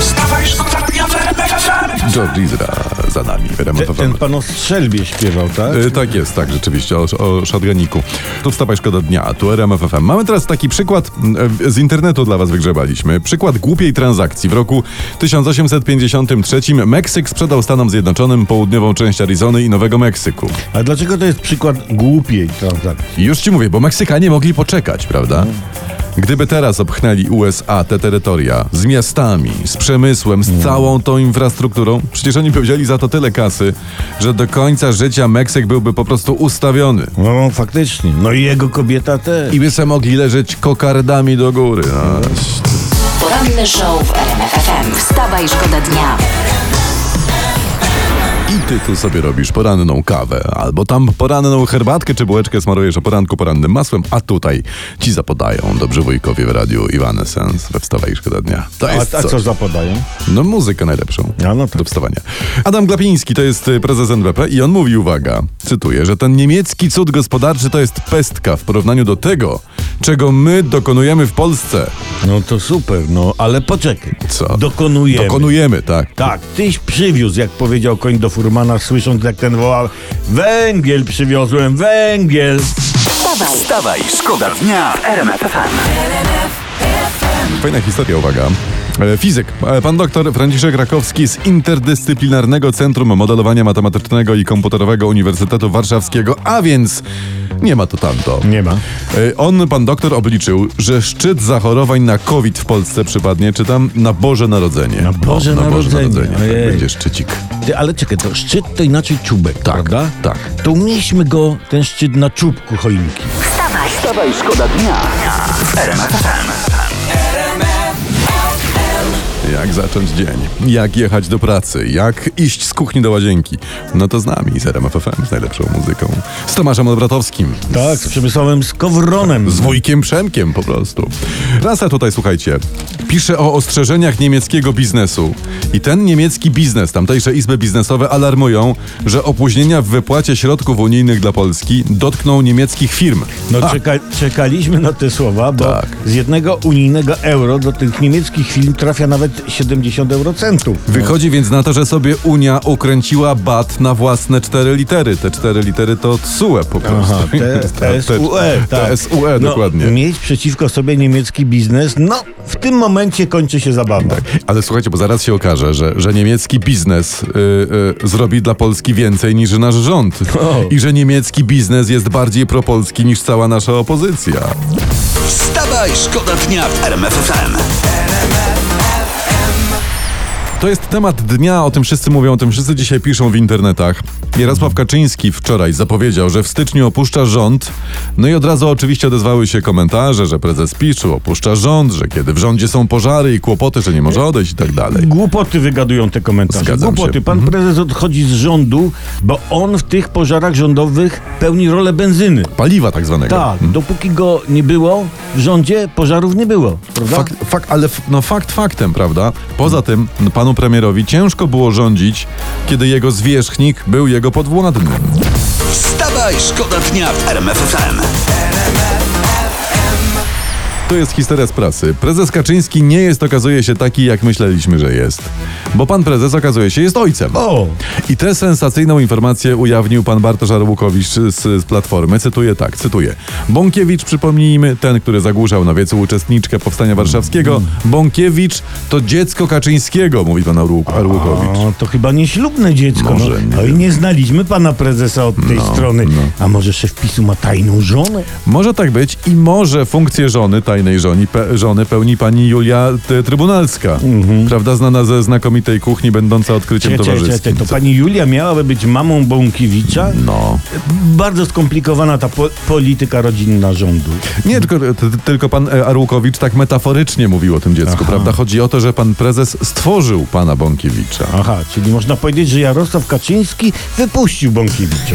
Wstawaj, szkoda dnia w RMF FM. George Izra za nami. Ten, ten pan o strzelbie śpiewał, tak? Y, Tak jest, tak, rzeczywiście, o, o. Tu wstawaj szkoda dnia, tu RMF FM. Mamy teraz taki przykład mm, z internetu dla was wygrzebaliśmy. Przykład głupiej transakcji. W roku 1853 Meksyk sprzedał Stanom Zjednoczonym południową część Arizony i Nowego Meksyku. A dlaczego to jest przykład głupiej transakcji? Już ci mówię, bo Meksykanie mogli poczekać, prawda? Gdyby teraz obchnęli USA te terytoria z miastami, z przemysłem, z całą tą infrastrukturą, przecież oni by wzięli za to tyle kasy, że do końca życia Meksyk byłby po prostu ustawiony. No faktycznie. No i jego kobieta też. I by se mogli leżeć kokardami do góry. No. Poranny show w RMF FM. Wstawaj, szkoda dnia. I ty tu sobie robisz poranną kawę, albo tam poranną herbatkę czy bułeczkę smarujesz o poranku porannym masłem, a tutaj ci zapodają dobrzy wujkowie w radiu Iwanescence we Wstawaj Szkoda Dnia. To jest A, co zapodają? No muzykę najlepszą. A, no tak. Do wstawania. Adam Glapiński to jest y, prezes NBP i on mówi, uwaga, cytuję, że ten niemiecki cud gospodarczy to jest pestka w porównaniu do tego, czego my dokonujemy w Polsce. No to super, no ale poczekaj. Co? Dokonujemy. Dokonujemy, tak. Tak, tyś przywiózł, jak powiedział koń do furmana, słysząc jak ten wołał Węgiel przywiozłem, węgiel! Wstawaj, Wstawaj, szkoda dnia w RMF FM. Fajna historia, uwaga. E, Fizyk. E, Pan doktor Franciszek Rakowski z Interdyscyplinarnego Centrum Modelowania Matematycznego i Komputerowego Uniwersytetu Warszawskiego, a więc nie ma to tamto. Nie ma. E, On, pan doktor, obliczył, że szczyt zachorowań na COVID w Polsce przypadnie, czy tam na Boże Narodzenie. Na Boże na Boże Narodzenie, Narodzenie. Tak będzie szczycik. Ty, ale czekaj, to szczyt to inaczej czubek, Tak, prawda? tak. To umieśćmy go, ten szczyt na czubku choinki. wstawaj. Wstawaj, szkoda dnia FM. Jak zacząć dzień? Jak jechać do pracy? Jak iść z kuchni do łazienki? No to z nami, z RMF FM, z najlepszą muzyką. Z Tomaszem Odbratowskim. Tak, z Przemysławem Skowronem. Z wujkiem Przemkiem po prostu. Rasa tutaj, słuchajcie, pisze o ostrzeżeniach niemieckiego biznesu. I ten niemiecki biznes, tamtejsze izby biznesowe alarmują, że opóźnienia w wypłacie środków unijnych dla Polski dotkną niemieckich firm. No czeka, czekaliśmy na te słowa, bo Tak. z jednego unijnego euro do tych niemieckich firm trafia nawet 70 eurocentów. Wychodzi więc na to, że sobie Unia ukręciła bat na własne cztery litery. Te cztery litery to TSUE po prostu. Aha, TSUE, tak. TSUE, No, dokładnie. Mieć przeciwko sobie niemiecki biznes, no w tym momencie kończy się zabawa. Ale słuchajcie, bo zaraz się okaże, że, że niemiecki biznes y, y, zrobi dla Polski więcej niż nasz rząd. O. I że niemiecki biznes jest bardziej propolski niż cała nasza opozycja. Wstawaj, szkoda dnia w RMF FM. To jest temat dnia, o tym wszyscy mówią, o tym wszyscy dzisiaj piszą w internetach. Jarosław Kaczyński wczoraj zapowiedział, że w styczniu opuszcza rząd. No i od razu oczywiście odezwały się komentarze, że prezes PiSu opuszcza rząd, że kiedy w rządzie są pożary i kłopoty, że nie może odejść i tak dalej. Głupoty wygadują te komentarze. Zgadzam Głupoty. się. Pan prezes odchodzi z rządu, bo on w tych pożarach rządowych pełni rolę benzyny. Paliwa tak zwanego. Tak, dopóki go nie było w rządzie, pożarów nie było. Prawda? Fakt, fakt, ale no fakt faktem, prawda? Poza tym no, panu premierowi ciężko było rządzić, kiedy jego zwierzchnik był jego podwładnym. Wstawaj, szkoda dnia w RMF FM. To jest historia z prasy. Prezes Kaczyński nie jest, okazuje się, taki, jak myśleliśmy, że jest. Bo pan prezes, okazuje się, jest ojcem. O! I tę sensacyjną informację ujawnił pan Bartosz Arłukowicz z, z Platformy. Cytuję tak, cytuję. Bąkiewicz, przypomnijmy, ten, który zagłuszał na wiecu uczestniczkę Powstania Warszawskiego. Bąkiewicz to dziecko Kaczyńskiego, mówi pan Arłuk- Arłukowicz. O, to chyba nieślubne dziecko. Może, no. nie no i nie znaliśmy pana prezesa od tej strony. A może szef PiSu ma tajną żonę? Może tak być i może funkcję żony, tajnej żony, pe, żony pełni pani Julia t, Trybunalska. Prawda? Znana ze znakomitej kuchni, będąca odkryciem czekaj, towarzyskim. czekaj, to pani Julia miałaby być mamą Bąkiewicza? No. Bardzo skomplikowana ta po polityka rodzinna rządu. Nie, tylko, t, tylko pan e, Arłukowicz tak metaforycznie mówił o tym dziecku, prawda? Chodzi o to, że pan prezes stworzył pana Bąkiewicza. Aha, czyli można powiedzieć, że Jarosław Kaczyński wypuścił Bąkiewicza.